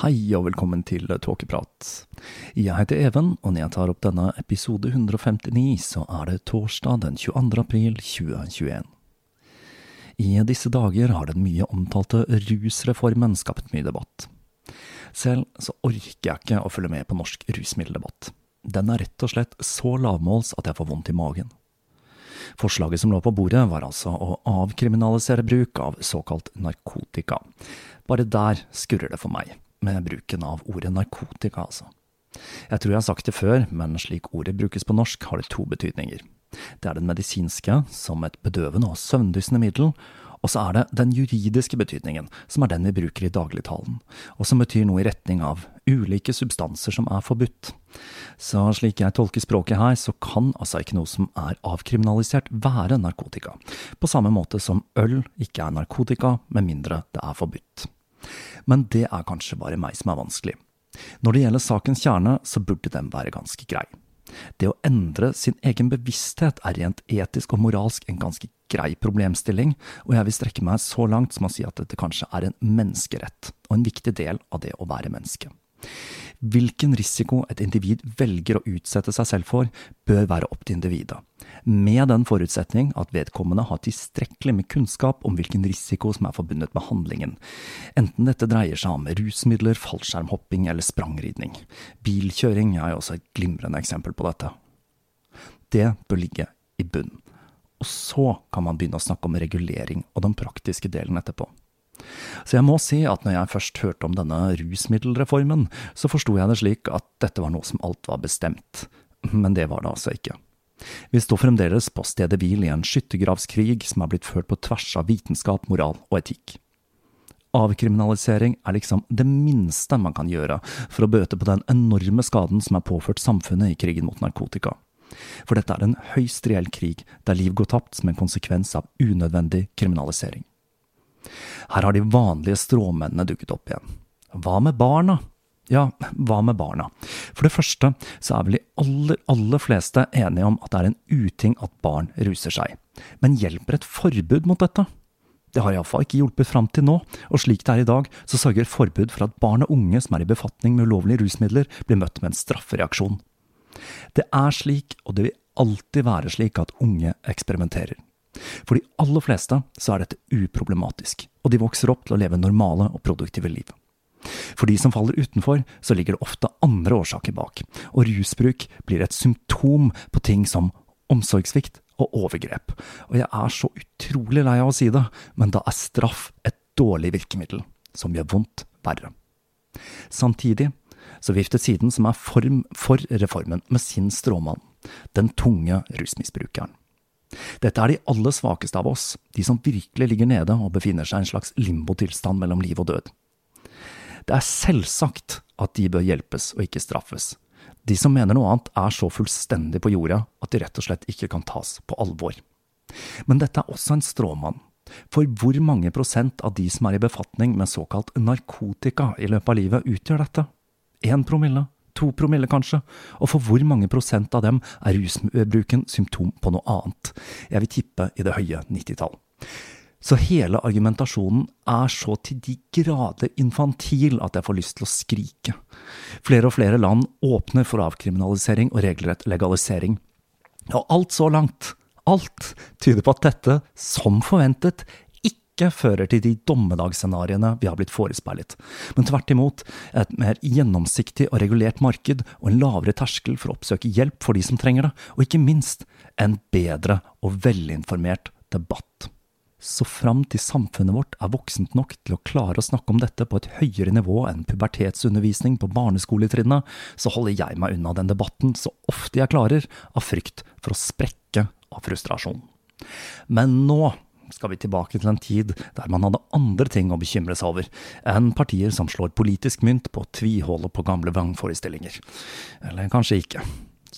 Hei og velkommen til Tåkeprat. Jeg heter Even, og når jeg tar opp denne episode 159, så er det torsdag den 22. april 2021. I disse dager har den mye omtalte rusreformen skapt mye debatt. Selv så orker jeg ikke å følge med på norsk rusmiddeldebatt. Den er rett og slett så lavmåls at jeg får vondt i magen. Forslaget som lå på bordet, var altså å avkriminalisere bruk av såkalt narkotika. Bare der skurrer det for meg med bruken av ordet narkotika, altså. Jeg tror jeg har sagt det før, men slik ordet brukes på norsk, har det to betydninger. Det er den medisinske, som et bedøvende og søvndyssende middel, og så er det den juridiske betydningen, som er den vi bruker i dagligtalen, og som betyr noe i retning av ulike substanser som er forbudt. Så slik jeg tolker språket her, så kan altså ikke noe som er avkriminalisert være narkotika, på samme måte som øl ikke er narkotika med mindre det er forbudt. Men det er kanskje bare meg som er vanskelig. Når det gjelder sakens kjerne, så burde den være ganske grei. Det å endre sin egen bevissthet er rent etisk og moralsk en ganske grei problemstilling, og jeg vil strekke meg så langt som å si at dette kanskje er en menneskerett, og en viktig del av det å være menneske. Hvilken risiko et individ velger å utsette seg selv for, bør være opp til individet, med den forutsetning at vedkommende har tilstrekkelig med kunnskap om hvilken risiko som er forbundet med handlingen, enten dette dreier seg om rusmidler, fallskjermhopping eller sprangridning. Bilkjøring er jo også et glimrende eksempel på dette. Det bør ligge i bunn. Og så kan man begynne å snakke om regulering og den praktiske delen etterpå. Så jeg må si at når jeg først hørte om denne rusmiddelreformen, så forsto jeg det slik at dette var noe som alt var bestemt. Men det var det altså ikke. Vi står fremdeles på stedet hvil i en skyttergravskrig som er blitt ført på tvers av vitenskap, moral og etikk. Avkriminalisering er liksom det minste man kan gjøre for å bøte på den enorme skaden som er påført samfunnet i krigen mot narkotika. For dette er en høyst reell krig der liv går tapt som en konsekvens av unødvendig kriminalisering. Her har de vanlige stråmennene dukket opp igjen. Hva med barna? Ja, hva med barna? For det første så er vel de aller, aller fleste enige om at det er en uting at barn ruser seg. Men hjelper et forbud mot dette? Det har iallfall ikke hjulpet fram til nå, og slik det er i dag, så sørger forbud for at barn og unge som er i befatning med ulovlige rusmidler, blir møtt med en straffereaksjon. Det er slik, og det vil alltid være slik, at unge eksperimenterer. For de aller fleste så er dette uproblematisk, og de vokser opp til å leve normale og produktive liv. For de som faller utenfor, så ligger det ofte andre årsaker bak, og rusbruk blir et symptom på ting som omsorgssvikt og overgrep. Og jeg er så utrolig lei av å si det, men da er straff et dårlig virkemiddel, som gjør vondt verre. Samtidig så viftet siden som er form for reformen med sin stråmann, den tunge rusmisbrukeren. Dette er de aller svakeste av oss, de som virkelig ligger nede og befinner seg i en slags limbotilstand mellom liv og død. Det er selvsagt at de bør hjelpes og ikke straffes. De som mener noe annet, er så fullstendig på jorda at de rett og slett ikke kan tas på alvor. Men dette er også en stråmann. For hvor mange prosent av de som er i befatning med såkalt narkotika i løpet av livet, utgjør dette? Én promille? To promille, kanskje? Og for hvor mange prosent av dem er rusbruken symptom på noe annet? Jeg vil tippe i det høye 90-tall. Så hele argumentasjonen er så til de grader infantil at jeg får lyst til å skrike. Flere og flere land åpner for avkriminalisering og regelrett legalisering. Og alt så langt, alt, tyder på at dette, som forventet, ikke fører til de dommedagsscenarioene vi har blitt forespeilet, men tvert imot et mer gjennomsiktig og regulert marked og en lavere terskel for å oppsøke hjelp for de som trenger det, og ikke minst en bedre og velinformert debatt. Så fram til samfunnet vårt er voksent nok til å klare å snakke om dette på et høyere nivå enn pubertetsundervisning på barneskoletrinnet, så holder jeg meg unna den debatten så ofte jeg klarer, av frykt for å sprekke av frustrasjon. Men nå skal vi tilbake til en tid der man hadde andre ting å bekymre seg over enn partier som slår politisk mynt på å tviholde på gamle vrangforestillinger. Eller kanskje ikke.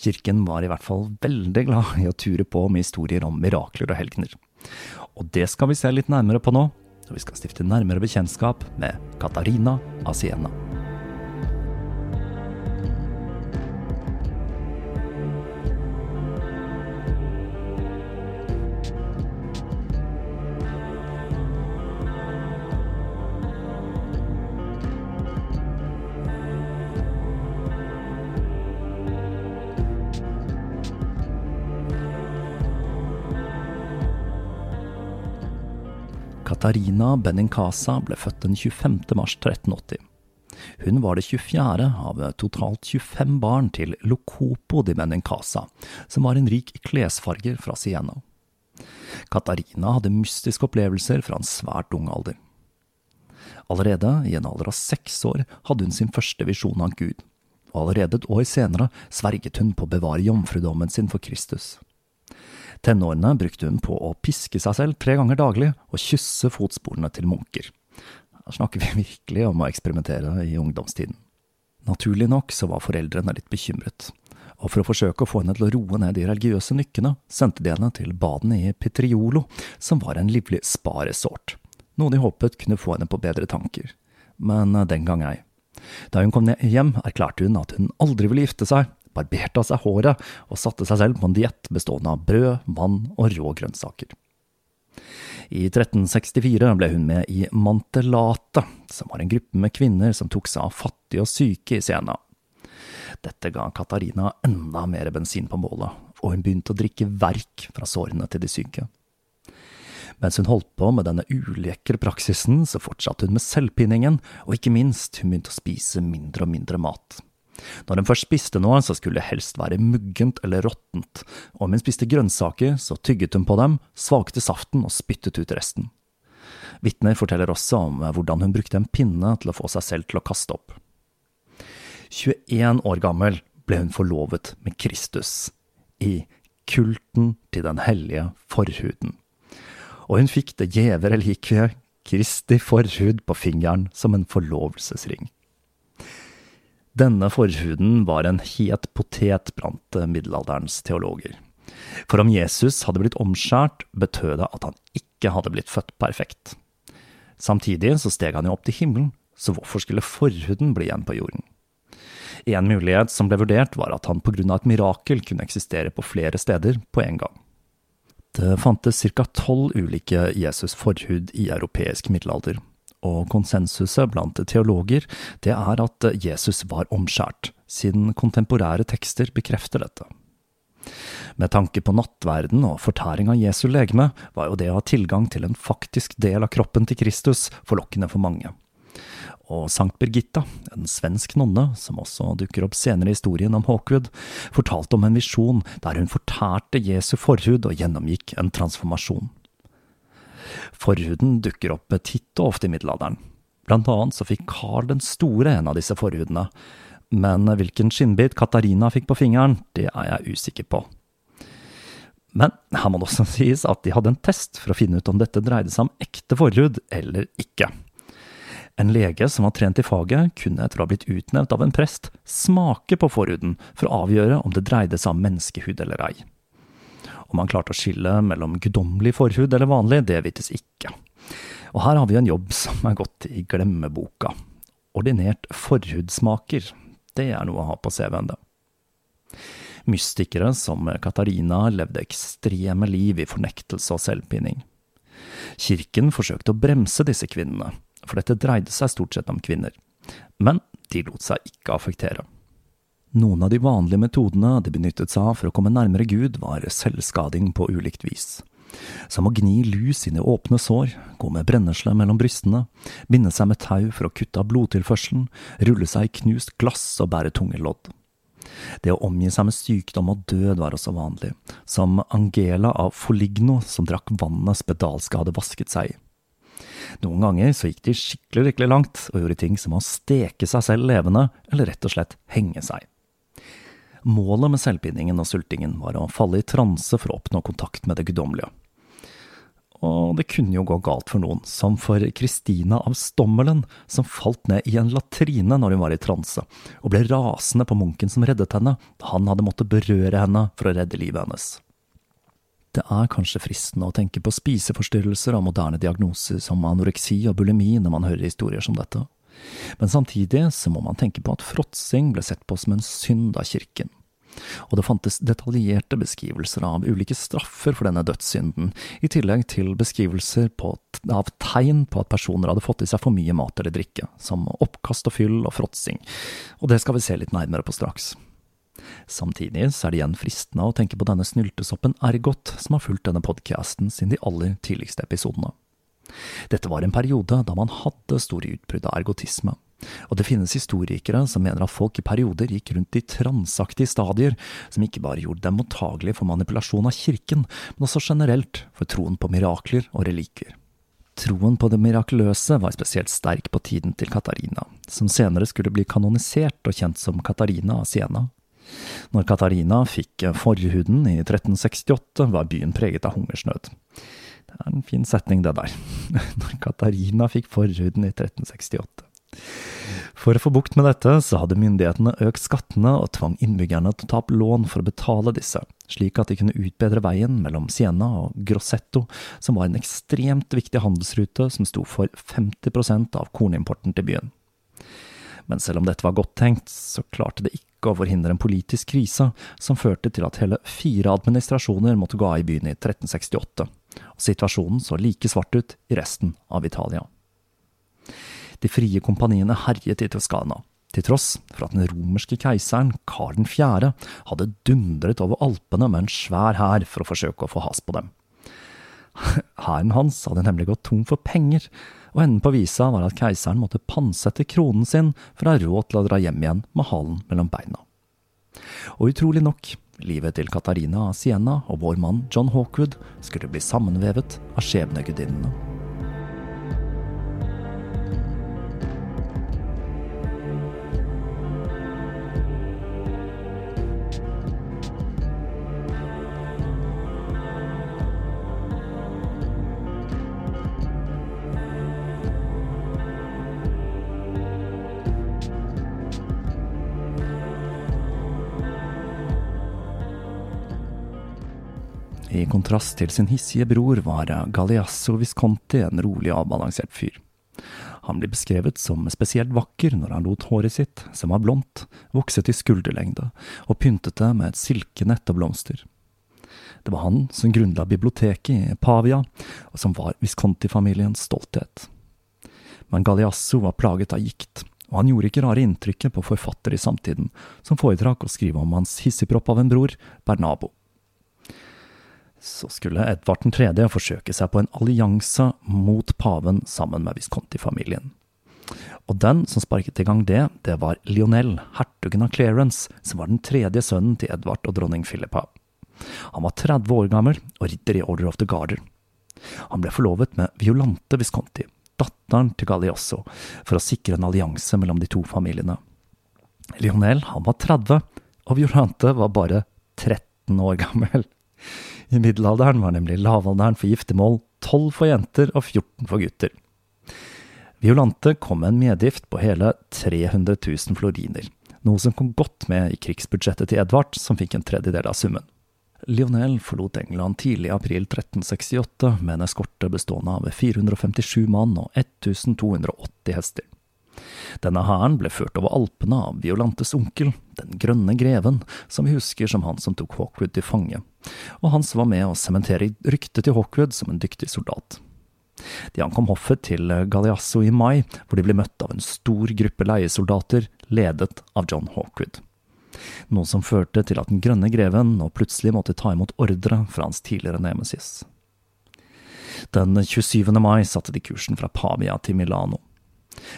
Kirken var i hvert fall veldig glad i å ture på med historier om mirakler og helgener. Og det skal vi se litt nærmere på nå, når vi skal stifte nærmere bekjentskap med Katarina Asiena. Katarina Benincasa ble født den 25. mars 1380. Hun var det 24. av totalt 25 barn til Locopo di Benincasa, som var en rik klesfarger fra Siena. Katarina hadde mystiske opplevelser fra en svært ung alder. Allerede i en alder av seks år hadde hun sin første visjon av Gud, og allerede et år senere sverget hun på å bevare jomfrudommen sin for Kristus. Tenårene brukte hun på å piske seg selv tre ganger daglig og kysse fotsporene til munker. Her snakker vi virkelig om å eksperimentere i ungdomstiden. Naturlig nok så var foreldrene litt bekymret, og for å forsøke å få henne til å roe ned de religiøse nykkene, sendte de henne til badene i Petriolo, som var en livlig sparesort, noe de håpet kunne få henne på bedre tanker. Men den gang ei. Da hun kom hjem, erklærte hun at hun aldri ville gifte seg, barberte av seg håret og satte seg selv på en diett bestående av brød, vann og rå grønnsaker. I 1364 ble hun med i Mantelate, som var en gruppe med kvinner som tok seg av fattige og syke i Siena. Dette ga Katarina enda mer bensin på bålet, og hun begynte å drikke verk fra sårene til de syke. Mens hun holdt på med denne ulekre praksisen, så fortsatte hun med selvpinningen, og ikke minst, hun begynte å spise mindre og mindre mat. Når hun først spiste noe, så skulle det helst være muggent eller råttent, om hun spiste grønnsaker, så tygget hun på dem, svakte saften og spyttet ut resten. Vitner forteller også om hvordan hun brukte en pinne til å få seg selv til å kaste opp. 21 år gammel ble hun forlovet med Kristus, i kulten til den hellige forhuden. Og hun fikk det gjeve relikviet Kristi forhud på fingeren som en forlovelsesring. Denne forhuden var en het potet blant middelalderens teologer. For om Jesus hadde blitt omskjært, betød det at han ikke hadde blitt født perfekt. Samtidig så steg han jo opp til himmelen, så hvorfor skulle forhuden bli igjen på jorden? En mulighet som ble vurdert, var at han på grunn av et mirakel kunne eksistere på flere steder på en gang. Det fantes ca. tolv ulike Jesus forhud i europeisk middelalder, og konsensuset blant teologer det er at Jesus var omskjært, siden kontemporære tekster bekrefter dette. Med tanke på nattverden og fortæring av Jesu legeme, var jo det å ha tilgang til en faktisk del av kroppen til Kristus forlokkende for mange og Sankt Birgitta, en svensk nonne som også dukker opp senere i historien om Hawkwood, fortalte om en visjon der hun fortærte Jesu forhud og gjennomgikk en transformasjon. Forhuden dukker opp titt og ofte i middelalderen. Blant annet så fikk Karl den store en av disse forhudene, men hvilken skinnbit Katarina fikk på fingeren, det er jeg usikker på. Men her må det også sies at de hadde en test for å finne ut om dette dreide seg om ekte forhud eller ikke. En lege som var trent i faget, kunne etter å ha blitt utnevnt av en prest smake på forhuden for å avgjøre om det dreide seg om menneskehud eller ei. Om han klarte å skille mellom guddommelig forhud eller vanlig, det vites ikke. Og her har vi en jobb som er gått i glemmeboka. Ordinert forhudsmaker, det er noe å ha på CV-en, det. Mystikere som Katarina levde ekstreme liv i fornektelse og selvpinning. Kirken forsøkte å bremse disse kvinnene, for dette dreide seg stort sett om kvinner. Men de lot seg ikke affektere. Noen av de vanlige metodene de benyttet seg av for å komme nærmere Gud, var selvskading på ulikt vis. Som å gni lus inn i åpne sår, gå med brennesle mellom brystene, binde seg med tau for å kutte av blodtilførselen, rulle seg i knust glass og bære tunge lodd. Det å omgi seg med sykdom og død var også vanlig, som Angela av Foligno som drakk vannet spedalske hadde vasket seg i. Noen ganger så gikk de skikkelig skikkelig langt og gjorde ting som å steke seg selv levende, eller rett og slett henge seg. Målet med selvpinningen og sultingen var å falle i transe for å oppnå kontakt med det guddommelige. Og det kunne jo gå galt for noen, som for Kristina av Stommelen, som falt ned i en latrine når hun var i transe, og ble rasende på munken som reddet henne, da han hadde måttet berøre henne for å redde livet hennes. Det er kanskje fristende å tenke på spiseforstyrrelser og moderne diagnoser som anoreksi og bulimi når man hører historier som dette, men samtidig så må man tenke på at fråtsing ble sett på som en synd av kirken. Og det fantes detaljerte beskrivelser av ulike straffer for denne dødssynden, i tillegg til beskrivelser av tegn på at personer hadde fått i seg for mye mat eller drikke, som oppkast og fyll og fråtsing, og det skal vi se litt nærmere på straks. Samtidig så er det igjen fristende å tenke på denne snyltesoppen Ergot, som har fulgt denne podkasten siden de aller tidligste episodene. Dette var en periode da man hadde store utbrudd av ergotisme, og det finnes historikere som mener at folk i perioder gikk rundt i transaktige stadier, som ikke bare gjorde dem mottagelige for manipulasjon av kirken, men også generelt for troen på mirakler og relikvier. Troen på det mirakuløse var spesielt sterk på tiden til Katarina, som senere skulle bli kanonisert og kjent som Katarina av Siena. Når Katarina fikk forhuden i 1368, var byen preget av hungersnød. Det er en fin setning, det der. Når Katarina fikk forhuden i 1368. For å få bukt med dette, så hadde myndighetene økt skattene og tvang innbyggerne til å ta opp lån for å betale disse, slik at de kunne utbedre veien mellom Siena og Grossetto, som var en ekstremt viktig handelsrute som sto for 50% av kornimporten til byen. Men selv om dette var godt tenkt, så klarte det ikke å forhindre en politisk krise som førte til at hele fire administrasjoner måtte gå av i byen i 1368, og situasjonen så like svart ut i resten av Italia. De frie kompaniene herjet i Toskana, til tross for at den romerske keiseren, Karl 4., hadde dundret over Alpene med en svær hær for å forsøke å få has på dem. Hæren hans hadde nemlig gått tom for penger, og enden på visa var at keiseren måtte pantsette kronen sin for å ha råd til å dra hjem igjen med halen mellom beina. Og utrolig nok, livet til Katarina av Siena og vår mann John Hawkwood skulle bli sammenvevet av skjebnegudinnene. Kontrast til sin hissige bror var Galeasso Visconti en rolig og avbalansert fyr. Han blir beskrevet som spesielt vakker når han lot håret sitt, som var blondt, vokse til skulderlengde, og pyntet det med et silkenett og blomster. Det var han som grunnla biblioteket i Pavia, og som var Visconti-familiens stolthet. Men Galeasso var plaget av gikt, og han gjorde ikke rare inntrykket på forfattere i samtiden, som foretrakk å skrive om hans hissigpropp av en bror, Bernabo. Så skulle Edvard 3. forsøke seg på en allianse mot paven sammen med Visconti-familien. Og den som sparket i gang det, det var Lionel, hertugen av Clarence, som var den tredje sønnen til Edvard og dronning Philippa. Han var 30 år gammel og ridder i Order of the Garter. Han ble forlovet med Violante Visconti, datteren til Galliosso, for å sikre en allianse mellom de to familiene. Lionel han var 30, og Violante var bare 13 år gammel. I middelalderen var nemlig lavalderen for giftermål 12 for jenter og 14 for gutter. Violante kom med en medgift på hele 300 000 floriner, noe som kom godt med i krigsbudsjettet til Edvard, som fikk en tredjedel av summen. Lionel forlot England tidlig i april 1368 med en eskorte bestående av 457 mann og 1280 hester. Denne hæren ble ført over Alpene av Violantes onkel, den grønne greven, som vi husker som han som tok Hawkwood til fange, og Hans var med å sementere ryktet til Hawkwood som en dyktig soldat. De ankom hoffet til Galeasso i mai, hvor de ble møtt av en stor gruppe leiesoldater ledet av John Hawkwood. Noe som førte til at den grønne greven nå plutselig måtte ta imot ordre fra hans tidligere nemesis. Den 27. mai satte de kursen fra Pavia til Milano.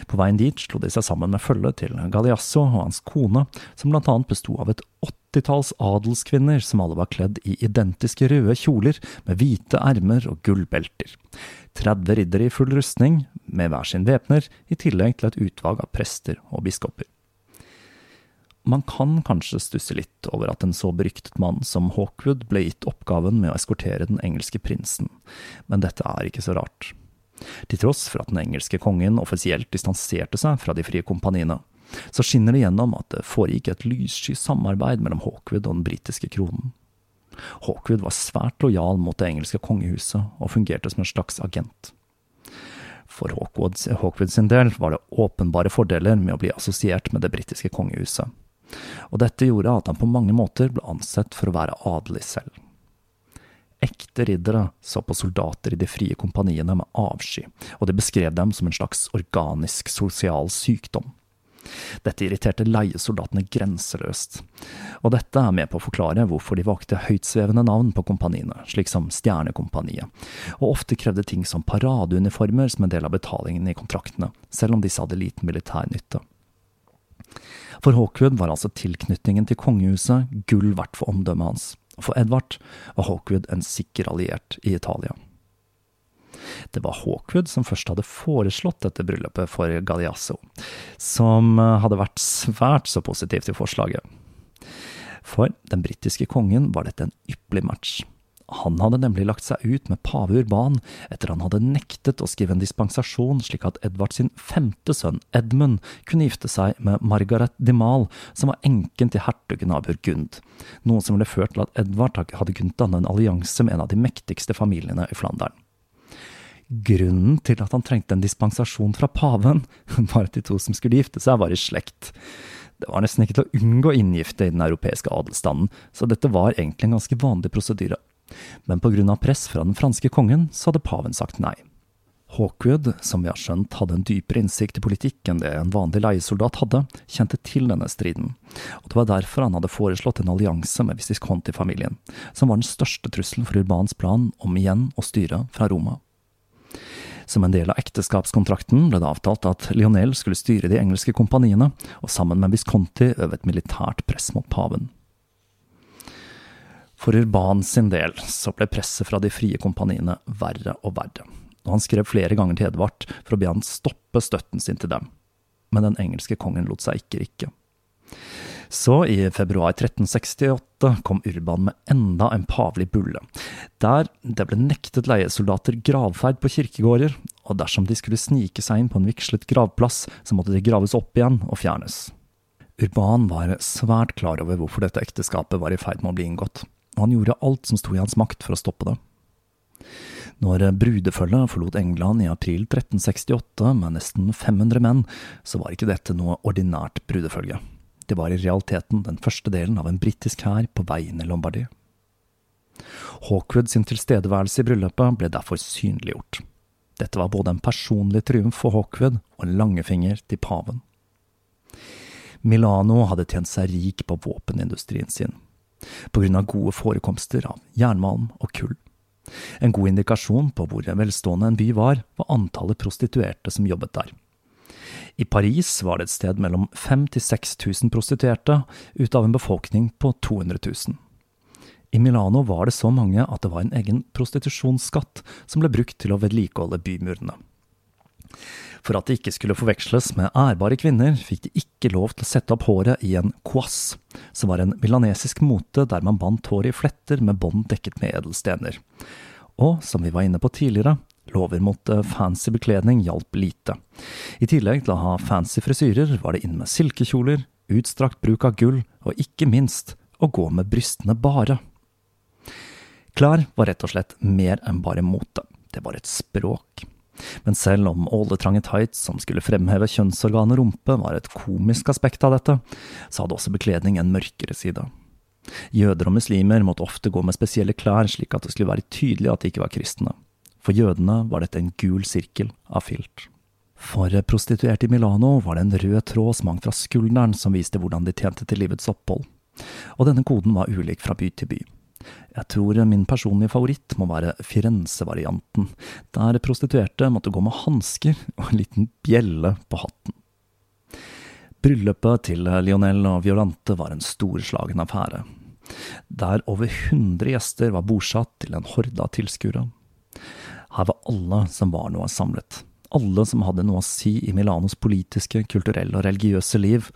På veien dit slo de seg sammen med følget til Galeasso og hans kone, som blant annet besto av et åttitalls adelskvinner som alle var kledd i identiske røde kjoler med hvite ermer og gullbelter. 30 riddere i full rustning, med hver sin væpner, i tillegg til et utvalg av prester og biskoper. Man kan kanskje stusse litt over at en så beryktet mann som Hawkwood ble gitt oppgaven med å eskortere den engelske prinsen, men dette er ikke så rart. Til tross for at den engelske kongen offisielt distanserte seg fra de frie kompaniene, så skinner det gjennom at det foregikk et lyssky samarbeid mellom Hawkwood og den britiske kronen. Hawkwood var svært lojal mot det engelske kongehuset og fungerte som en slags agent. For Hawkwood, Hawkwood sin del var det åpenbare fordeler med å bli assosiert med det britiske kongehuset, og dette gjorde at han på mange måter ble ansett for å være adelig selv. Ekte riddere så på soldater i de frie kompaniene med avsky, og de beskrev dem som en slags organisk sosial sykdom. Dette irriterte leiesoldatene grenseløst, og dette er med på å forklare hvorfor de valgte høytsvevende navn på kompaniene, slik som Stjernekompaniet, og ofte krevde ting som paradeuniformer som en del av betalingen i kontraktene, selv om disse hadde liten militær nytte. For Hawkwood var altså tilknytningen til kongehuset gull verdt for omdømmet hans. For Edvard var Hawkwood en sikker alliert i Italia. Det var Hawkwood som først hadde foreslått dette bryllupet for Galeasso, som eh, hadde vært svært så positiv til forslaget. For den britiske kongen var dette en ypperlig match. Han hadde nemlig lagt seg ut med pave Urban etter han hadde nektet å skrive en dispensasjon slik at Edvard sin femte sønn, Edmund, kunne gifte seg med Margaret de Mal, som var enken til hertugen av Burgund, noe som ble ført til at Edvard hadde kunnet danne en allianse med en av de mektigste familiene i Flandern. Grunnen til at han trengte en dispensasjon fra paven, var at de to som skulle gifte seg, var i slekt. Det var nesten ikke til å unngå inngifte i den europeiske adelsstanden, så dette var egentlig en ganske vanlig prosedyre men av press fra den franske kongen så hadde paven sagt nei. Hawkwood, som vi har skjønt hadde en dypere innsikt i politikk enn det en vanlig leiesoldat hadde, kjente til denne striden, og det var derfor han hadde foreslått en allianse med Visconti-familien, som var den største trusselen for Urbans plan om igjen å styre fra Roma. Som en del av ekteskapskontrakten ble det avtalt at Lionel skulle styre de engelske kompaniene, og sammen med Visconti øve et militært press mot paven. For Urban sin del så ble presset fra de frie kompaniene verre og verre, og han skrev flere ganger til Edvard for å be han stoppe støtten sin til dem. Men den engelske kongen lot seg ikke rikke. Så, i februar 1368, kom Urban med enda en pavelig bulle, der det ble nektet leiesoldater gravferd på kirkegårder, og dersom de skulle snike seg inn på en vigslet gravplass, så måtte de graves opp igjen og fjernes. Urban var svært klar over hvorfor dette ekteskapet var i ferd med å bli inngått og han gjorde alt som sto i hans makt for å stoppe det. Når brudefølget forlot England i april 1368 med nesten 500 menn, så var ikke dette noe ordinært brudefølge. Det var i realiteten den første delen av en britisk hær på vei inn i Lombardie. Hawkwood sin tilstedeværelse i bryllupet ble derfor synliggjort. Dette var både en personlig triumf for Hawkwood og en langfinger til paven. Milano hadde tjent seg rik på våpenindustrien sin, av gode forekomster av jernmalm og kull. En god indikasjon på hvor velstående en by var, var antallet prostituerte som jobbet der. I Paris var det et sted mellom 5000 til 6000 prostituerte, ut av en befolkning på 200 000. I Milano var det så mange at det var en egen prostitusjonsskatt som ble brukt til å vedlikeholde bymurene. For at det ikke skulle forveksles med ærbare kvinner, fikk de ikke lov til å sette opp håret i en coisse, som var en milanesisk mote der man bandt håret i fletter med bånd dekket med edelstener. Og som vi var inne på tidligere, lover mot eh, fancy bekledning hjalp lite. I tillegg til å ha fancy frisyrer, var det inn med silkekjoler, utstrakt bruk av gull, og ikke minst å gå med brystene bare. Klær var rett og slett mer enn bare mote, det var et språk. Men selv om åletrange tights som skulle fremheve kjønnsorgan rumpe, var et komisk aspekt av dette, så hadde også bekledning en mørkere side. Jøder og muslimer måtte ofte gå med spesielle klær slik at det skulle være tydelig at de ikke var kristne. For jødene var dette en gul sirkel av filt. For prostituerte i Milano var det en rød tråd som hang fra skulderen som viste hvordan de tjente til livets opphold. Og denne koden var ulik fra by til by. Jeg tror min personlige favoritt må være Firenze-varianten, der prostituerte måtte gå med hansker og en liten bjelle på hatten. Bryllupet til Lionel og Violante var en storslagen affære, der over 100 gjester var bosatt til en horde av tilskuere. Her var alle som var noe samlet, alle som hadde noe å si i Milanos politiske, kulturelle og religiøse liv,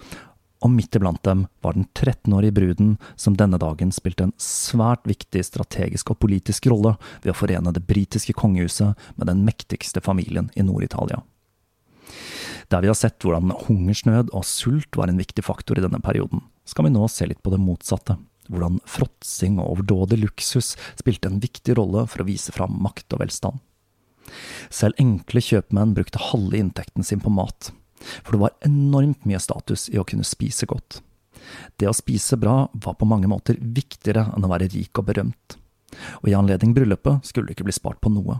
og midt iblant dem var den 13-årige bruden som denne dagen spilte en svært viktig strategisk og politisk rolle ved å forene det britiske kongehuset med den mektigste familien i Nord-Italia. Der vi har sett hvordan hungersnød og sult var en viktig faktor i denne perioden, skal vi nå se litt på det motsatte, hvordan fråtsing og overdådig luksus spilte en viktig rolle for å vise fram makt og velstand. Selv enkle kjøpmenn brukte halve inntekten sin på mat, for det var enormt mye status i å kunne spise godt. Det å spise bra var på mange måter viktigere enn å være rik og berømt, og i anledning bryllupet skulle det ikke bli spart på noe.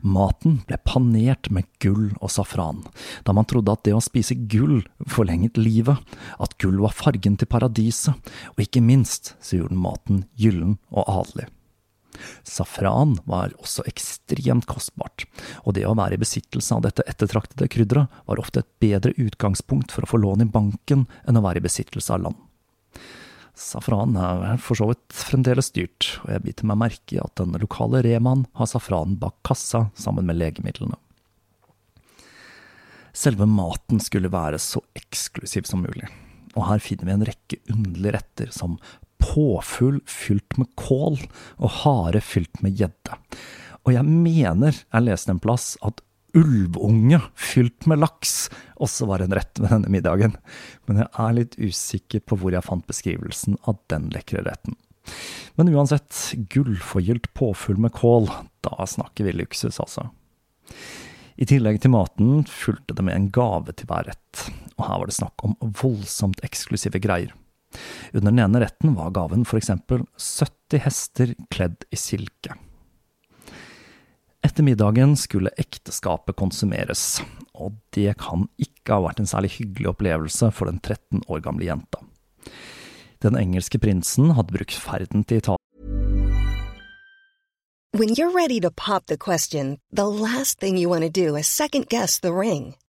Maten ble panert med gull og safran, da man trodde at det å spise gull forlenget livet, at gull var fargen til paradiset, og ikke minst så gjorde maten gyllen og adelig. Safran var også ekstremt kostbart, og det å være i besittelse av dette ettertraktede krydderet var ofte et bedre utgangspunkt for å få lån i banken enn å være i besittelse av land. Safran er for så vidt fremdeles dyrt, og jeg biter meg merke i at den lokale Reman har safran bak kassa sammen med legemidlene. Selve maten skulle være så eksklusiv som mulig, og her finner vi en rekke underlige retter som påfugl fylt med kål og hare fylt med gjedde. Og jeg mener jeg leste en plass at ulvunge fylt med laks også var en rett ved denne middagen, men jeg er litt usikker på hvor jeg fant beskrivelsen av den lekre retten. Men uansett, gullforgylt påfugl med kål, da snakker vi luksus, altså. I tillegg til maten fulgte det med en gave til hver rett, og her var det snakk om voldsomt eksklusive greier. Under den ene retten var gaven eksempel 70 hester kledd i silke. Etter middagen skulle ekteskapet konsumeres, og det kan ikke ha vært en særlig hyggelig opplevelse for den 13 år gamle jenta. Den engelske prinsen hadde brukt ferden til Italia When you're ready to pop the question, the last thing you want to do is second guess the ring.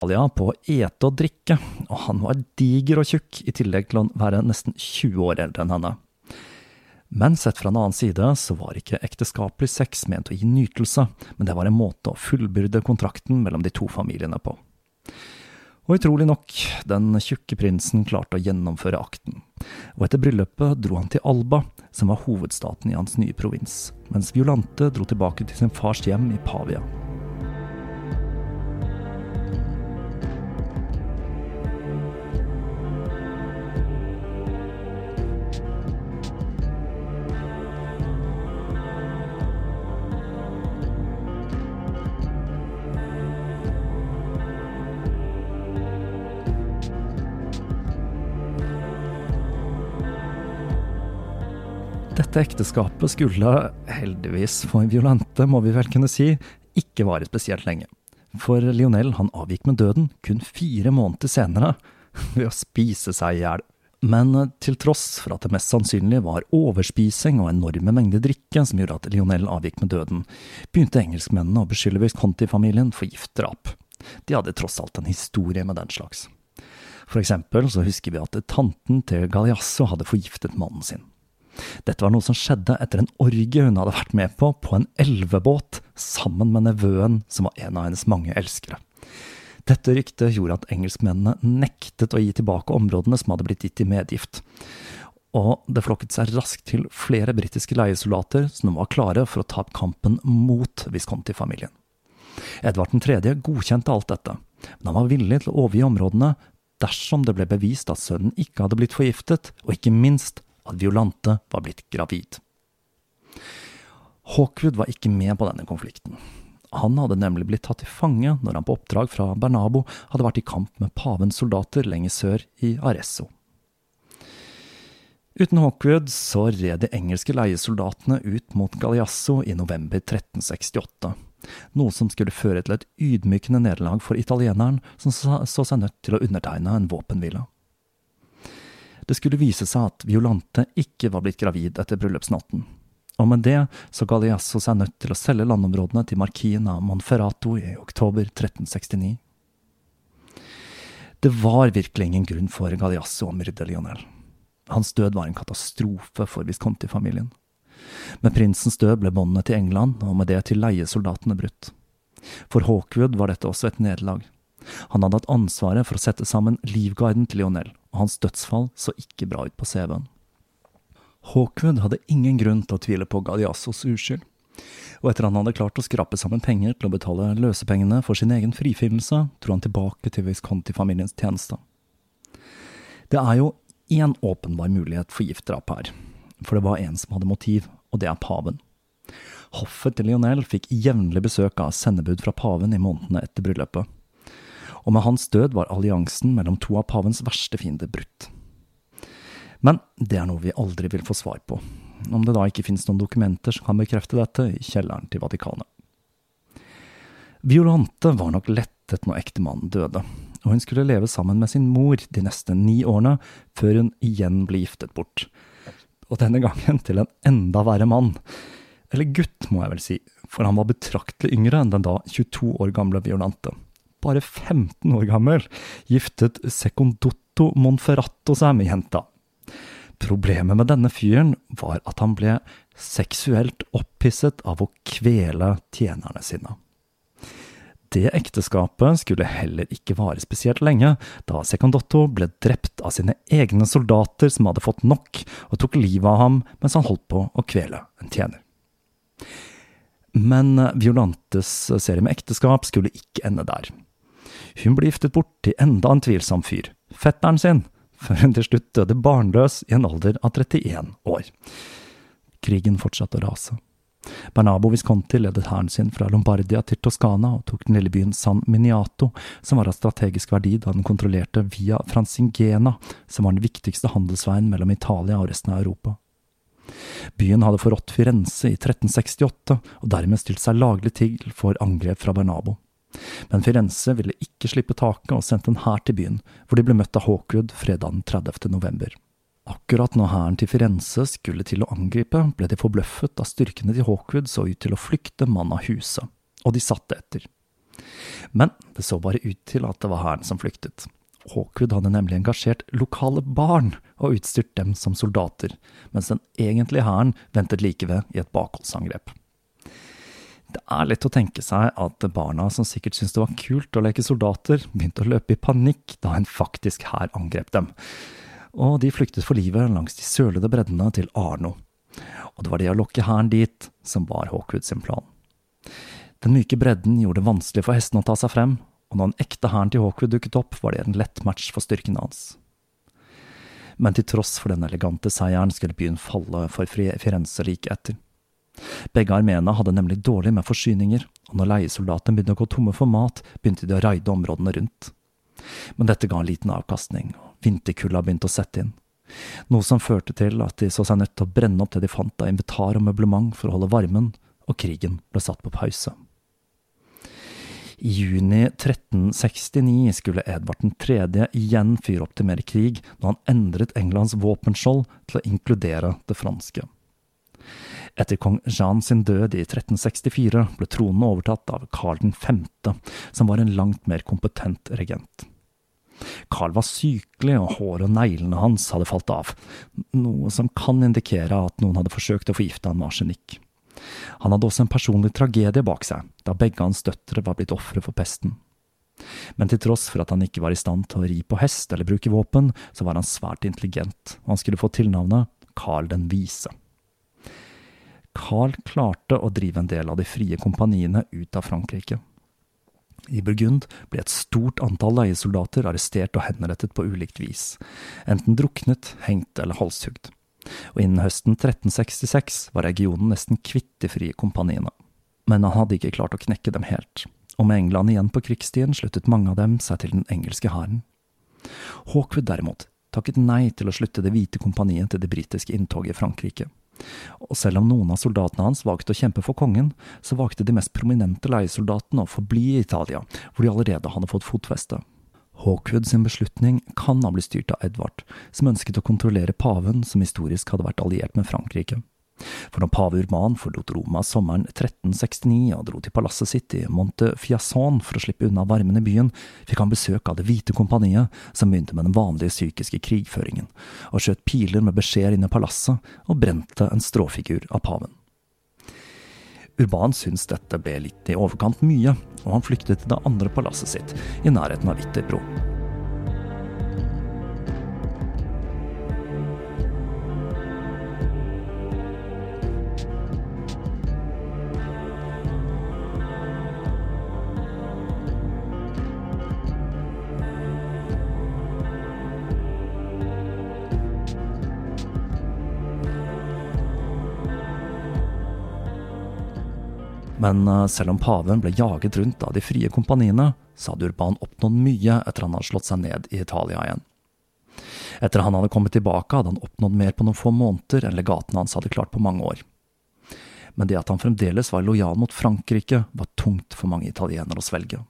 På å ete og drikke, og han var diger og tjukk, i tillegg til å være nesten 20 år eldre enn henne. Men sett fra en annen side så var ikke ekteskapelig sex ment å gi nytelse, men det var en måte å fullbyrde kontrakten mellom de to familiene på. Og utrolig nok, den tjukke prinsen klarte å gjennomføre akten, og etter bryllupet dro han til Alba, som var hovedstaten i hans nye provins, mens Violante dro tilbake til sin fars hjem i Pavia. Dette ekteskapet skulle, heldigvis for Violante, må vi vel kunne si, ikke vare spesielt lenge. For Lionel han avgikk med døden kun fire måneder senere, ved å spise seg i hjel. Men til tross for at det mest sannsynlig var overspising og enorme mengder drikke som gjorde at Lionel avgikk med døden, begynte engelskmennene å beskylde Visconti-familien for giftdrap. De hadde tross alt en historie med den slags. For eksempel så husker vi at tanten til Galeasso hadde forgiftet mannen sin. Dette var noe som skjedde etter en orgie hun hadde vært med på på en elvebåt, sammen med nevøen, som var en av hennes mange elskere. Dette ryktet gjorde at engelskmennene nektet å gi tilbake områdene som hadde blitt gitt i medgift. Og det flokket seg raskt til flere britiske leiesoldater som var klare for å ta opp kampen mot Visconti-familien. Edvard 3. godkjente alt dette, men han var villig til å overgi områdene dersom det ble bevist at sønnen ikke hadde blitt forgiftet, og ikke minst at Violante var blitt gravid. Hawkwood var ikke med på denne konflikten. Han hadde nemlig blitt tatt til fange når han på oppdrag fra Bernabo hadde vært i kamp med pavens soldater lenger sør i Arezzo. Uten Hawkwood så red de engelske leiesoldatene ut mot Galeasso i november 1368, noe som skulle føre til et ydmykende nederlag for italieneren, som så seg nødt til å undertegne en våpenhvile. Det skulle vise seg at Violante ikke var blitt gravid etter bryllupsnatten. Og med det så Galeasso seg nødt til å selge landområdene til markien av Monferrato i oktober 1369. Det var virkelig ingen grunn for Galeasso å myrde Lionel. Hans død var en katastrofe for Visconti-familien. Med prinsens død ble båndene til England, og med det til leiesoldatene, brutt. For Hawkwood var dette også et nederlag. Han hadde hatt ansvaret for å sette sammen livguiden til Lionel, og hans dødsfall så ikke bra ut på CV-en. Hawkwood hadde ingen grunn til å tvile på Gadiassos uskyld, og etter han hadde klart å skrape sammen penger til å betale løsepengene for sin egen frifinnelse, dro han tilbake til Visconti-familiens tjeneste. Det er jo én åpenbar mulighet for giftdrap her, for det var en som hadde motiv, og det er paven. Hoffet til Lionel fikk jevnlig besøk av sendebud fra paven i månedene etter bryllupet, og med hans død var alliansen mellom to av pavens verste fiender brutt. Men det er noe vi aldri vil få svar på, om det da ikke finnes noen dokumenter som kan bekrefte dette i kjelleren til Vatikanet. Violante var nok lettet når ektemannen døde, og hun skulle leve sammen med sin mor de neste ni årene, før hun igjen ble giftet bort. Og denne gangen til en enda verre mann. Eller gutt, må jeg vel si, for han var betraktelig yngre enn den da 22 år gamle Violante bare 15 år gammel, giftet Secondotto Monferrato seg med jenta. Problemet med denne fyren var at han ble seksuelt opphisset av å kvele tjenerne sine. Det ekteskapet skulle heller ikke vare spesielt lenge, da Secondotto ble drept av sine egne soldater som hadde fått nok, og tok livet av ham mens han holdt på å kvele en tjener. Men Violantes serie med ekteskap skulle ikke ende der. Hun ble giftet bort til enda en tvilsom fyr, fetteren sin, før hun til slutt døde barnløs i en alder av 31 år. Krigen fortsatte å rase. Bernabo Visconti ledet hæren sin fra Lombardia til Toskana og tok den lille byen San Miniato, som var av strategisk verdi da den kontrollerte via Francingena, som var den viktigste handelsveien mellom Italia og resten av Europa. Byen hadde forrådt Firenze i 1368, og dermed stilt seg laglig til for angrep fra Bernabo, Men Firenze ville ikke slippe taket og sendte en hær til byen, hvor de ble møtt av Hawkwood fredag den 30. november. Akkurat når hæren til Firenze skulle til å angripe, ble de forbløffet da styrkene til Hawkwood så ut til å flykte mann av huset, og de satte etter. Men det så bare ut til at det var hæren som flyktet. Hawkwood hadde nemlig engasjert lokale barn og utstyrt dem som soldater, mens den egentlige hæren ventet like ved i et bakholdsangrep. Det er lett å tenke seg at barna, som sikkert syntes det var kult å leke soldater, begynte å løpe i panikk da en faktisk hær angrep dem, og de flyktet for livet langs de sølede breddene til Arno. Og det var det å lokke hæren dit som var Hawkwood sin plan. Den myke bredden gjorde det vanskelig for hestene å ta seg frem, og når den ekte hæren til Hawkwood dukket opp, var det en lett match for styrken hans. Men til tross for den elegante seieren skulle byen falle for Firenze like etter. Begge armeene hadde nemlig dårlig med forsyninger, og når leiesoldatene begynte å gå tomme for mat, begynte de å raide områdene rundt. Men dette ga en liten avkastning, og vinterkulda begynte å sette inn. Noe som førte til at de så seg nødt til å brenne opp det de fant av invitar og møblement for å holde varmen, og krigen ble satt på pause. I juni 1369 skulle Edvard 3. igjen fyre opp til mer krig når han endret Englands våpenskjold til å inkludere det franske. Etter kong Jean sin død i 1364 ble tronen overtatt av Karl 5., som var en langt mer kompetent regent. Carl var sykelig, og håret og neglene hans hadde falt av, noe som kan indikere at noen hadde forsøkt å forgifte han med arsenikk. Han hadde også en personlig tragedie bak seg, da begge hans døtre var blitt ofre for pesten. Men til tross for at han ikke var i stand til å ri på hest eller bruke våpen, så var han svært intelligent, og han skulle få tilnavnet Carl den vise. Carl klarte å drive en del av de frie kompaniene ut av Frankrike. I Burgund ble et stort antall leiesoldater arrestert og henrettet på ulikt vis, enten druknet, hengt eller halshugd og innen høsten 1366 var regionen nesten kvitt de frie kompaniene. Men han hadde ikke klart å knekke dem helt, og med England igjen på krigsstien sluttet mange av dem seg til den engelske hæren. Hawkwood derimot takket nei til å slutte Det hvite kompaniet til det britiske inntoget i Frankrike. Og selv om noen av soldatene hans valgte å kjempe for kongen, så valgte de mest prominente leiesoldatene å forbli i Italia, hvor de allerede hadde fått fotfeste. Hawkwood sin beslutning kan ha blitt styrt av Edvard, som ønsket å kontrollere paven, som historisk hadde vært alliert med Frankrike. For når pave Urban forlot Roma sommeren 1369 og dro til palasset sitt i Monte Fiasson for å slippe unna varmen i byen, fikk han besøk av Det hvite kompaniet, som begynte med den vanlige psykiske krigføringen, og skjøt piler med beskjeder inn i palasset og brente en stråfigur av paven. Urban syntes dette ble litt i overkant mye, og han flyktet til det andre palasset sitt, i nærheten av Viterbro. Men eh, selv om paven ble jaget rundt av de frie kompaniene, så hadde Urban oppnådd mye etter han hadde slått seg ned i Italia igjen. Etter han hadde kommet tilbake, hadde han oppnådd mer på noen få måneder enn legatene hans hadde klart på mange år. Men det at han fremdeles var lojal mot Frankrike, var tungt for mange italienere å svelge.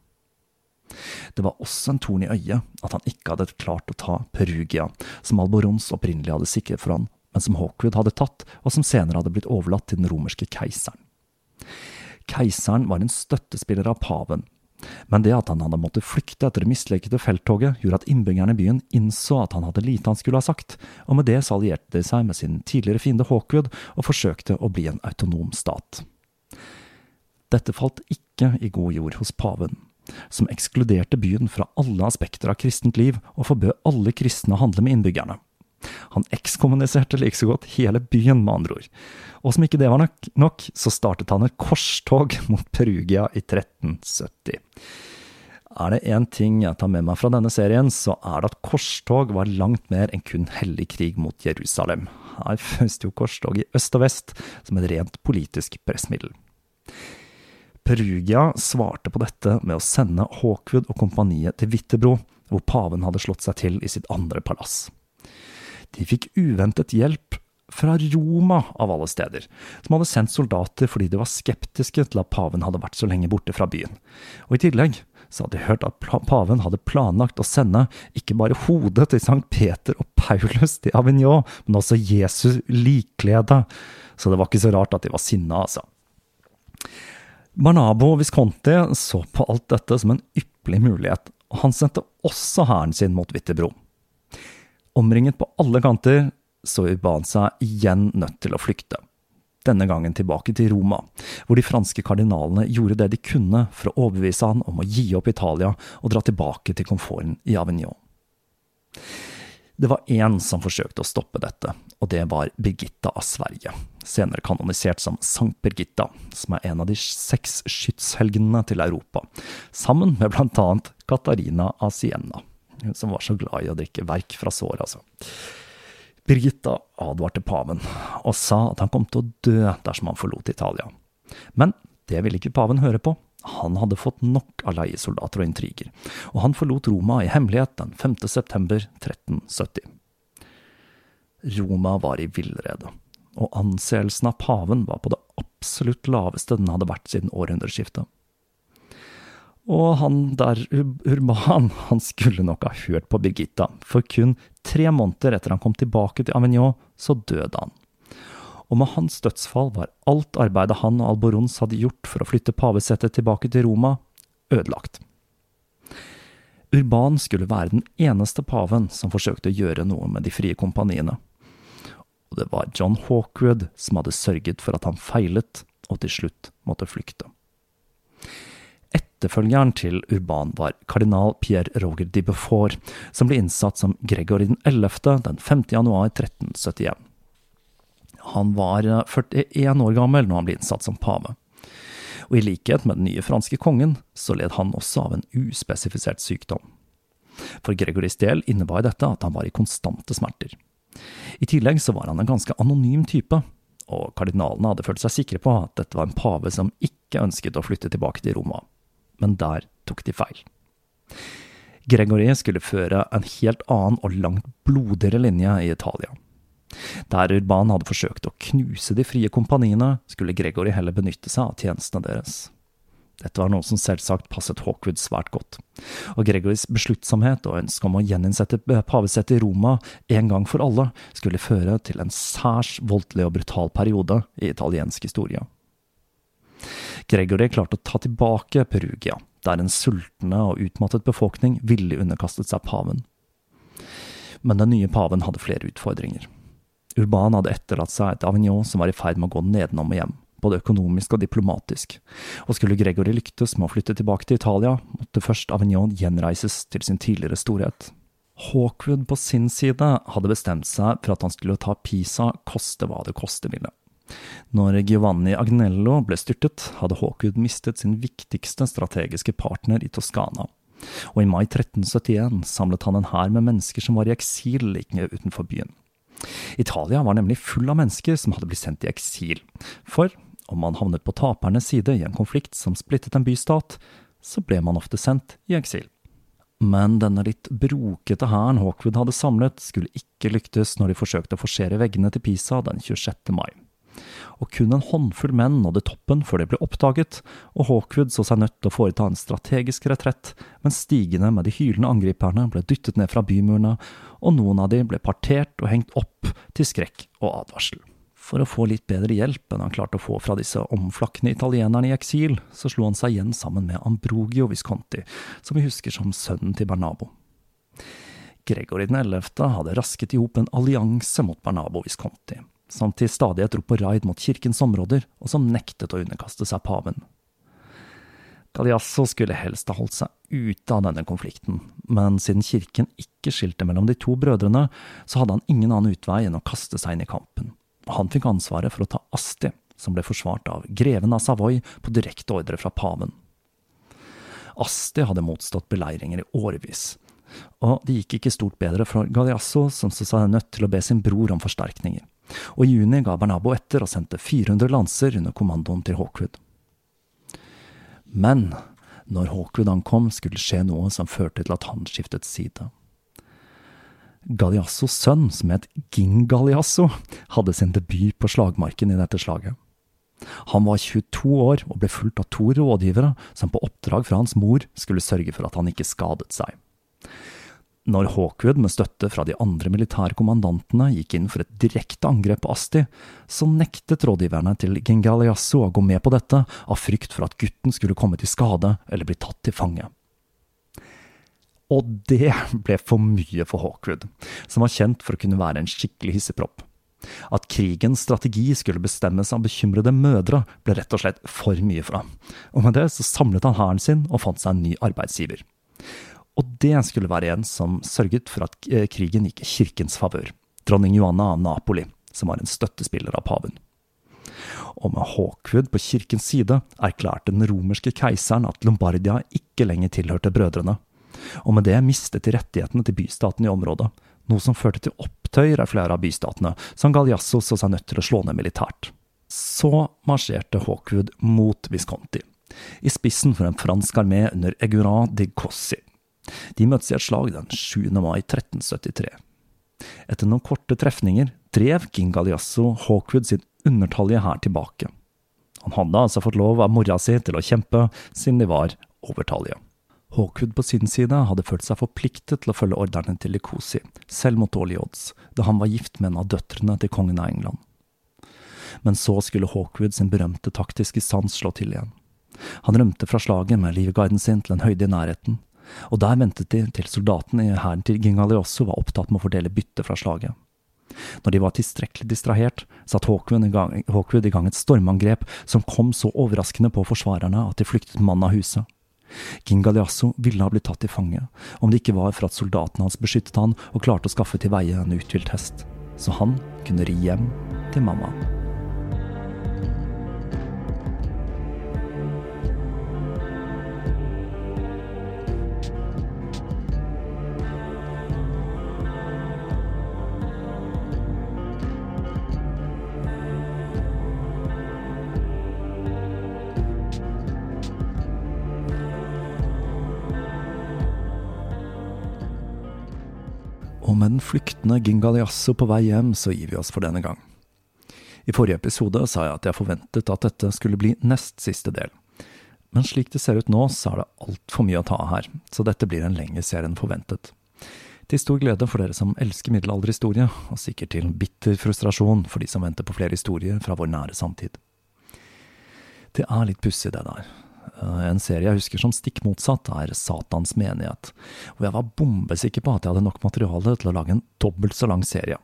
Det var også en torn i øyet at han ikke hadde klart å ta Perugia, som Alborons opprinnelig hadde sikret for han, men som Hawkwood hadde tatt, og som senere hadde blitt overlatt til den romerske keiseren. Keiseren var en støttespiller av paven, men det at han hadde måttet flykte etter det mislykkede felttoget, gjorde at innbyggerne i byen innså at han hadde lite han skulle ha sagt, og med det så allierte de seg med sin tidligere fiende Hawkwood og forsøkte å bli en autonom stat. Dette falt ikke i god jord hos paven, som ekskluderte byen fra alle aspekter av kristent liv og forbød alle kristne å handle med innbyggerne. Han ekskommuniserte like så godt hele byen, med andre ord. Og som ikke det var nok, nok, så startet han et korstog mot Perugia i 1370. Er det én ting jeg tar med meg fra denne serien, så er det at korstog var langt mer enn kun hellig krig mot Jerusalem. Her føres jo korstog i øst og vest som et rent politisk pressmiddel. Perugia svarte på dette med å sende Hawkwood og kompaniet til Witterbro, hvor paven hadde slått seg til i sitt andre palass. De fikk uventet hjelp fra Roma, av alle steder, som hadde sendt soldater fordi de var skeptiske til at paven hadde vært så lenge borte fra byen. Og i tillegg så hadde de hørt at paven hadde planlagt å sende ikke bare hodet til Sankt Peter og Paulus til Avignon, men også Jesus likklede. Så det var ikke så rart at de var sinna, altså. Barnabo Visconti så på alt dette som en ypperlig mulighet, og han sendte også hæren sin mot Wittebro. Omringet på alle kanter så Urbanza igjen nødt til å flykte. Denne gangen tilbake til Roma, hvor de franske kardinalene gjorde det de kunne for å overbevise han om å gi opp Italia og dra tilbake til komforten i Avignon. Det var én som forsøkte å stoppe dette, og det var Birgitta av Sverige, senere kanonisert som Sankt Birgitta, som er en av de seks skytshelgenene til Europa, sammen med blant annet Katarina av Siena, som var så glad i å drikke verk fra sår, altså. Birgitta advarte paven, og sa at han kom til å dø dersom han forlot Italia. Men det ville ikke paven høre på. Han hadde fått nok av leiesoldater og intriger, og han forlot Roma i hemmelighet den 5. september 1370. Roma var i villrede, og anseelsen av paven var på det absolutt laveste den hadde vært siden århundreskiftet. Og han der Urban, han skulle nok ha hørt på Birgitta, for kun tre måneder etter han kom tilbake til Avignon, så døde han. Og med hans dødsfall var alt arbeidet han og Alborons hadde gjort for å flytte pavesettet tilbake til Roma, ødelagt. Urban skulle være den eneste paven som forsøkte å gjøre noe med de frie kompaniene. Og det var John Hawkwood som hadde sørget for at han feilet og til slutt måtte flykte. Etterfølgeren til Urban var kardinal Pierre Roger de Beaufort, som ble innsatt som Gregor den 11. den 5. januar 1371. Han var 41 år gammel når han ble innsatt som pave. Og i likhet med den nye franske kongen, så led han også av en uspesifisert sykdom. For Gregoris del innebar dette at han var i konstante smerter. I tillegg så var han en ganske anonym type, og kardinalene hadde følt seg sikre på at dette var en pave som ikke ønsket å flytte tilbake til Roma men der tok de feil. Gregory skulle føre en helt annen og langt blodigere linje i Italia. Der Urban hadde forsøkt å knuse de frie kompaniene, skulle Gregory heller benytte seg av tjenestene deres. Dette var noe som selvsagt passet Hawkwood svært godt, og Gregorys besluttsomhet og ønske om å gjeninnsette pavesettet i Roma en gang for alle skulle føre til en særs voldelig og brutal periode i italiensk historie. Gregory klarte å ta tilbake Perugia, der en sultne og utmattet befolkning ville underkastet seg paven. Men den nye paven hadde flere utfordringer. Urban hadde etterlatt seg et Avignon som var i ferd med å gå nedenom og hjem, både økonomisk og diplomatisk, og skulle Gregory lyktes med å flytte tilbake til Italia, måtte først Avignon gjenreises til sin tidligere storhet. Hawkwood på sin side hadde bestemt seg for at han skulle ta Pisa koste hva det koste ville. Når Giovanni Agnello ble styrtet, hadde Hawkwood mistet sin viktigste strategiske partner i Toskana, og i mai 1371 samlet han en hær med mennesker som var i eksil like utenfor byen. Italia var nemlig full av mennesker som hadde blitt sendt i eksil, for om man havnet på tapernes side i en konflikt som splittet en bystat, så ble man ofte sendt i eksil. Men denne litt brokete hæren Hawkwood hadde samlet, skulle ikke lyktes når de forsøkte å forsere veggene til Pisa den 26. mai og kun en håndfull menn nådde toppen før de ble oppdaget, og Hawkwood så seg nødt til å foreta en strategisk retrett, mens stigene med de hylende angriperne ble dyttet ned fra bymurene, og noen av de ble partert og hengt opp til skrekk og advarsel. For å få litt bedre hjelp enn han klarte å få fra disse omflakkende italienerne i eksil, så slo han seg igjen sammen med Ambrogio Visconti, som vi husker som sønnen til Bernabo. Gregory den 11. hadde rasket i hop en allianse mot Bernabo Visconti, som til stadighet dro på raid mot kirkens områder, og som nektet å underkaste seg paven. Galiasso skulle helst ha holdt seg ute av denne konflikten, men siden kirken ikke skilte mellom de to brødrene, så hadde han ingen annen utvei enn å kaste seg inn i kampen. Han fikk ansvaret for å ta Asti, som ble forsvart av greven av Savoy på direkte ordre fra paven. Asti hadde motstått beleiringer i årevis, og det gikk ikke stort bedre for Galiasso, som så seg nødt til å be sin bror om forsterkninger og i juni ga Bernabo etter og sendte 400 lanser under kommandoen til Hawkwood. Men når Hawkwood ankom, skulle det skje noe som førte til at han skiftet side. Galliassos sønn, som het Ging Galliasso, hadde sin debut på slagmarken i dette slaget. Han var 22 år og ble fulgt av to rådgivere som på oppdrag fra hans mor skulle sørge for at han ikke skadet seg. Når Hawkwood med støtte fra de andre militære kommandantene gikk inn for et direkte angrep på Asti, så nektet rådgiverne til Gengaliasso å gå med på dette av frykt for at gutten skulle komme til skade eller bli tatt til fange. Og det ble for mye for Hawkwood, som var kjent for å kunne være en skikkelig hissepropp. At krigens strategi skulle bestemmes av bekymrede mødre, ble rett og slett for mye for ham, og med det så samlet han hæren sin og fant seg en ny arbeidsgiver. Og det skulle være en som sørget for at eh, krigen gikk i kirkens favør, dronning Johanna av Napoli, som var en støttespiller av paven. Og med Hawkwood på kirkens side erklærte den romerske keiseren at Lombardia ikke lenger tilhørte brødrene, og med det mistet de rettighetene til bystaten i området, noe som førte til opptøyer av flere av bystatene, som Galiasso så seg nødt til å slå ned militært. Så marsjerte Hawkwood mot Visconti, i spissen for en fransk armé under Eguran de Cossi. De møttes i et slag den 7. mai 1373. Etter noen korte trefninger drev King Galliasso Hawkwood sin undertallige hær tilbake. Han hadde altså fått lov av mora si til å kjempe, siden de var overtallige. Hawkwood på sin side hadde følt seg forpliktet til å følge ordrene til Likosi, selv mot dårlige odds, da han var gift med en av døtrene til kongen av England. Men så skulle Hawkwood sin berømte taktiske sans slå til igjen. Han rømte fra slaget med livguiden sin til en høyde i nærheten, og der ventet de til soldatene i hæren til Gingaliosso var opptatt med å fordele bytte fra slaget. Når de var tilstrekkelig distrahert, satte Hawkwood i, gang, et stormangrep som kom så overraskende på forsvarerne at de flyktet mannen av huset. Gingaliasso ville ha blitt tatt til fange, om det ikke var for at soldatene hans beskyttet han og klarte å skaffe til veie en uthvilt hest, så han kunne ri hjem til mamma. Flyktende Gingaliasso på vei hjem, så gir vi oss for denne gang. I forrige episode sa jeg at jeg forventet at dette skulle bli nest siste del. Men slik det ser ut nå, så er det altfor mye å ta av her, så dette blir en lengre serie enn forventet. Til stor glede for dere som elsker middelalderhistorie, og sikkert til bitter frustrasjon for de som venter på flere historier fra vår nære samtid. Det er litt pussig, det der. Eh, en serie jeg husker som stikk motsatt, er Satans menighet, hvor jeg var bombesikker på at jeg hadde nok materiale til å lage en dobbelt så lang serie.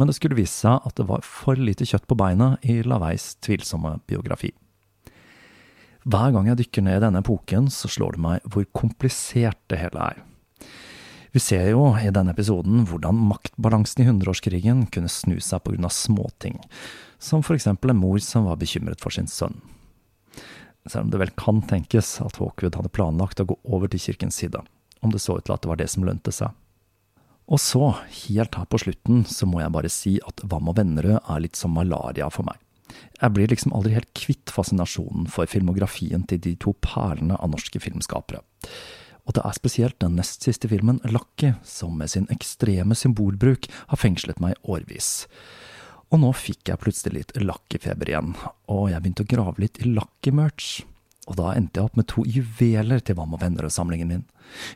Men det skulle vise seg at det var for lite kjøtt på beina i Laveis tvilsomme biografi. Hver gang jeg dykker ned i denne epoken, så slår det meg hvor komplisert det hele er. Vi ser jo i denne episoden hvordan maktbalansen i hundreårskrigen kunne snu seg av småting, som eksempel en mor som var bekymret for sin sønn selv om det vel kan tenkes at Hawkwood hadde planlagt å gå over til kirkens side, om det så ut til at det var det som lønte seg. Og så, helt her på slutten, så må jeg bare si at Vam og Vennerød er litt som malaria for meg. Jeg blir liksom aldri helt kvitt fascinasjonen for filmografien til de to perlene av norske filmskapere. Og det er spesielt den nest siste filmen, Lucky, som med sin ekstreme symbolbruk har fengslet meg årvis. Og nå fikk jeg plutselig litt Lucky-feber igjen, og jeg begynte å grave litt i Lucky-merch. Og da endte jeg opp med to juveler til Vam og venner-samlingen min.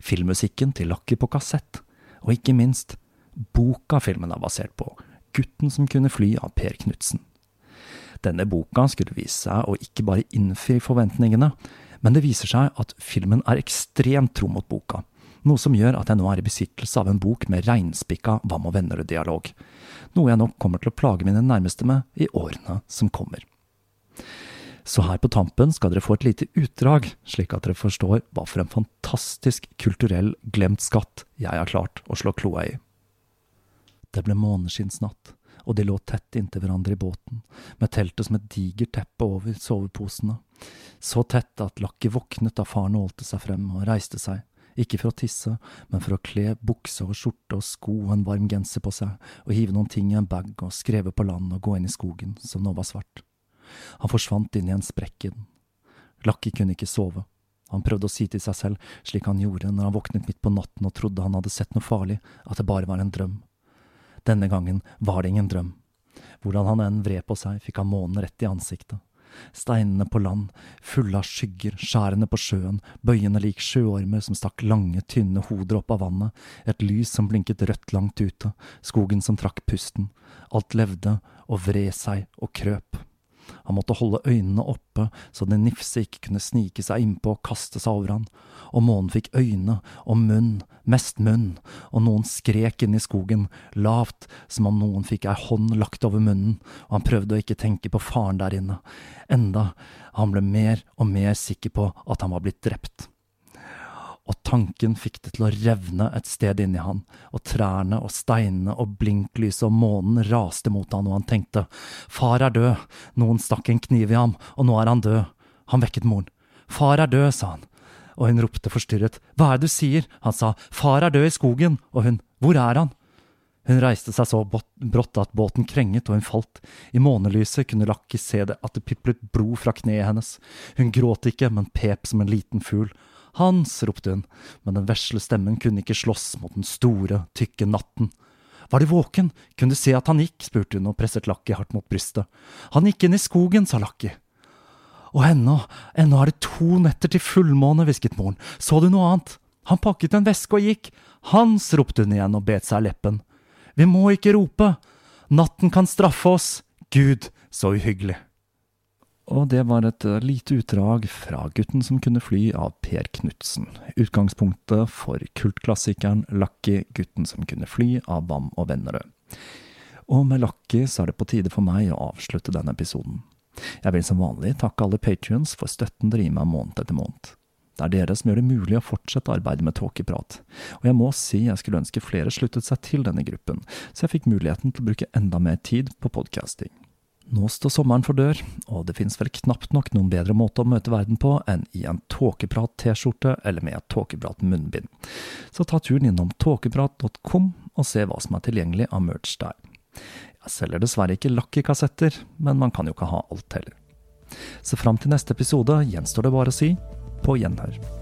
Filmmusikken til Lakki på kassett, og ikke minst boka filmen er basert på, Gutten som kunne fly av Per Knutsen. Denne boka skulle vise seg å ikke bare innfri forventningene, men det viser seg at filmen er ekstremt tro mot boka, noe som gjør at jeg nå er i besittelse av en bok med reinspikka Hvam og venner-dialog noe jeg nok kommer til å plage mine nærmeste med i årene som kommer. Så her på tampen skal dere få et lite utdrag, slik at dere forstår hva for en fantastisk kulturell glemt skatt jeg har klart å slå kloa i. Det ble måneskinnsnatt, og de lå tett inntil hverandre i båten, med teltet som et digert teppe over soveposene, så tett at Lakki våknet da faren ålte seg frem og reiste seg, ikke for å tisse, men for å kle bukse og skjorte og sko og en varm genser på seg, og hive noen ting i en bag og skreve på land og gå inn i skogen, som nå var svart. Han forsvant inn i en sprekk i den. Lakki kunne ikke sove. Han prøvde å si til seg selv, slik han gjorde når han våknet midt på natten og trodde han hadde sett noe farlig, at det bare var en drøm. Denne gangen var det ingen drøm. Hvordan han enn vred på seg, fikk han månen rett i ansiktet. Steinene på land, fulle av skygger, skjærene på sjøen, bøyende lik sjøormer som stakk lange, tynne hoder opp av vannet, et lys som blinket rødt langt ute, skogen som trakk pusten. Alt levde og vred seg og krøp. Han måtte holde øynene oppe så den nifse ikke kunne snike seg innpå og kaste seg over han, og månen fikk øyne og munn, mest munn, og noen skrek inn i skogen, lavt, som om noen fikk ei hånd lagt over munnen, og han prøvde å ikke tenke på faren der inne, enda han ble mer og mer sikker på at han var blitt drept og tanken fikk det til å revne et sted inni han, og trærne og steinene og blinklyset og månen raste mot han, og han tenkte, far er død, noen stakk en kniv i ham, og nå er han død. Han vekket moren. Far er død, sa han, og hun ropte forstyrret, hva er det du sier? Han sa, far er død i skogen, og hun, hvor er han? Hun reiste seg så brått at båten krenget og hun falt. I månelyset kunne Lakki se det at det piplet blod fra kneet hennes. Hun gråt ikke, men pep som en liten fugl. Hans, ropte hun, men den vesle stemmen kunne ikke slåss mot den store, tykke natten. Var de våken, kunne du se at han gikk, spurte hun og presset Lakki hardt mot brystet. Han gikk inn i skogen, sa Lakki. Og ennå, ennå er det to netter til fullmåne, hvisket moren, så du noe annet? Han pakket en veske og gikk. Hans, ropte hun igjen og bet seg leppen. Vi må ikke rope. Natten kan straffe oss. Gud, så uhyggelig. Og det var et eh, lite utdrag fra Gutten som kunne fly av Per Knutsen. Utgangspunktet for kultklassikeren Lucky Gutten som kunne fly av Bam og Vennerød. Og med Lucky så er det på tide for meg å avslutte denne episoden. Jeg vil som vanlig takke alle patrions for støtten dere gir meg måned etter måned. Det er dere som gjør det mulig å fortsette arbeidet med Tåkeprat, og jeg må si jeg skulle ønske flere sluttet seg til denne gruppen, så jeg fikk muligheten til å bruke enda mer tid på podcasting. Nå står sommeren for dør, og det finnes vel knapt nok noen bedre måte å møte verden på enn i en Tåkeprat-T-skjorte eller med et Tåkeprat-munnbind. Så ta turen innom tåkeprat.com og se hva som er tilgjengelig av merch der. Jeg selger dessverre ikke Lucky-kassetter, men man kan jo ikke ha alt heller. Så fram til neste episode gjenstår det bare å si på gjenhør.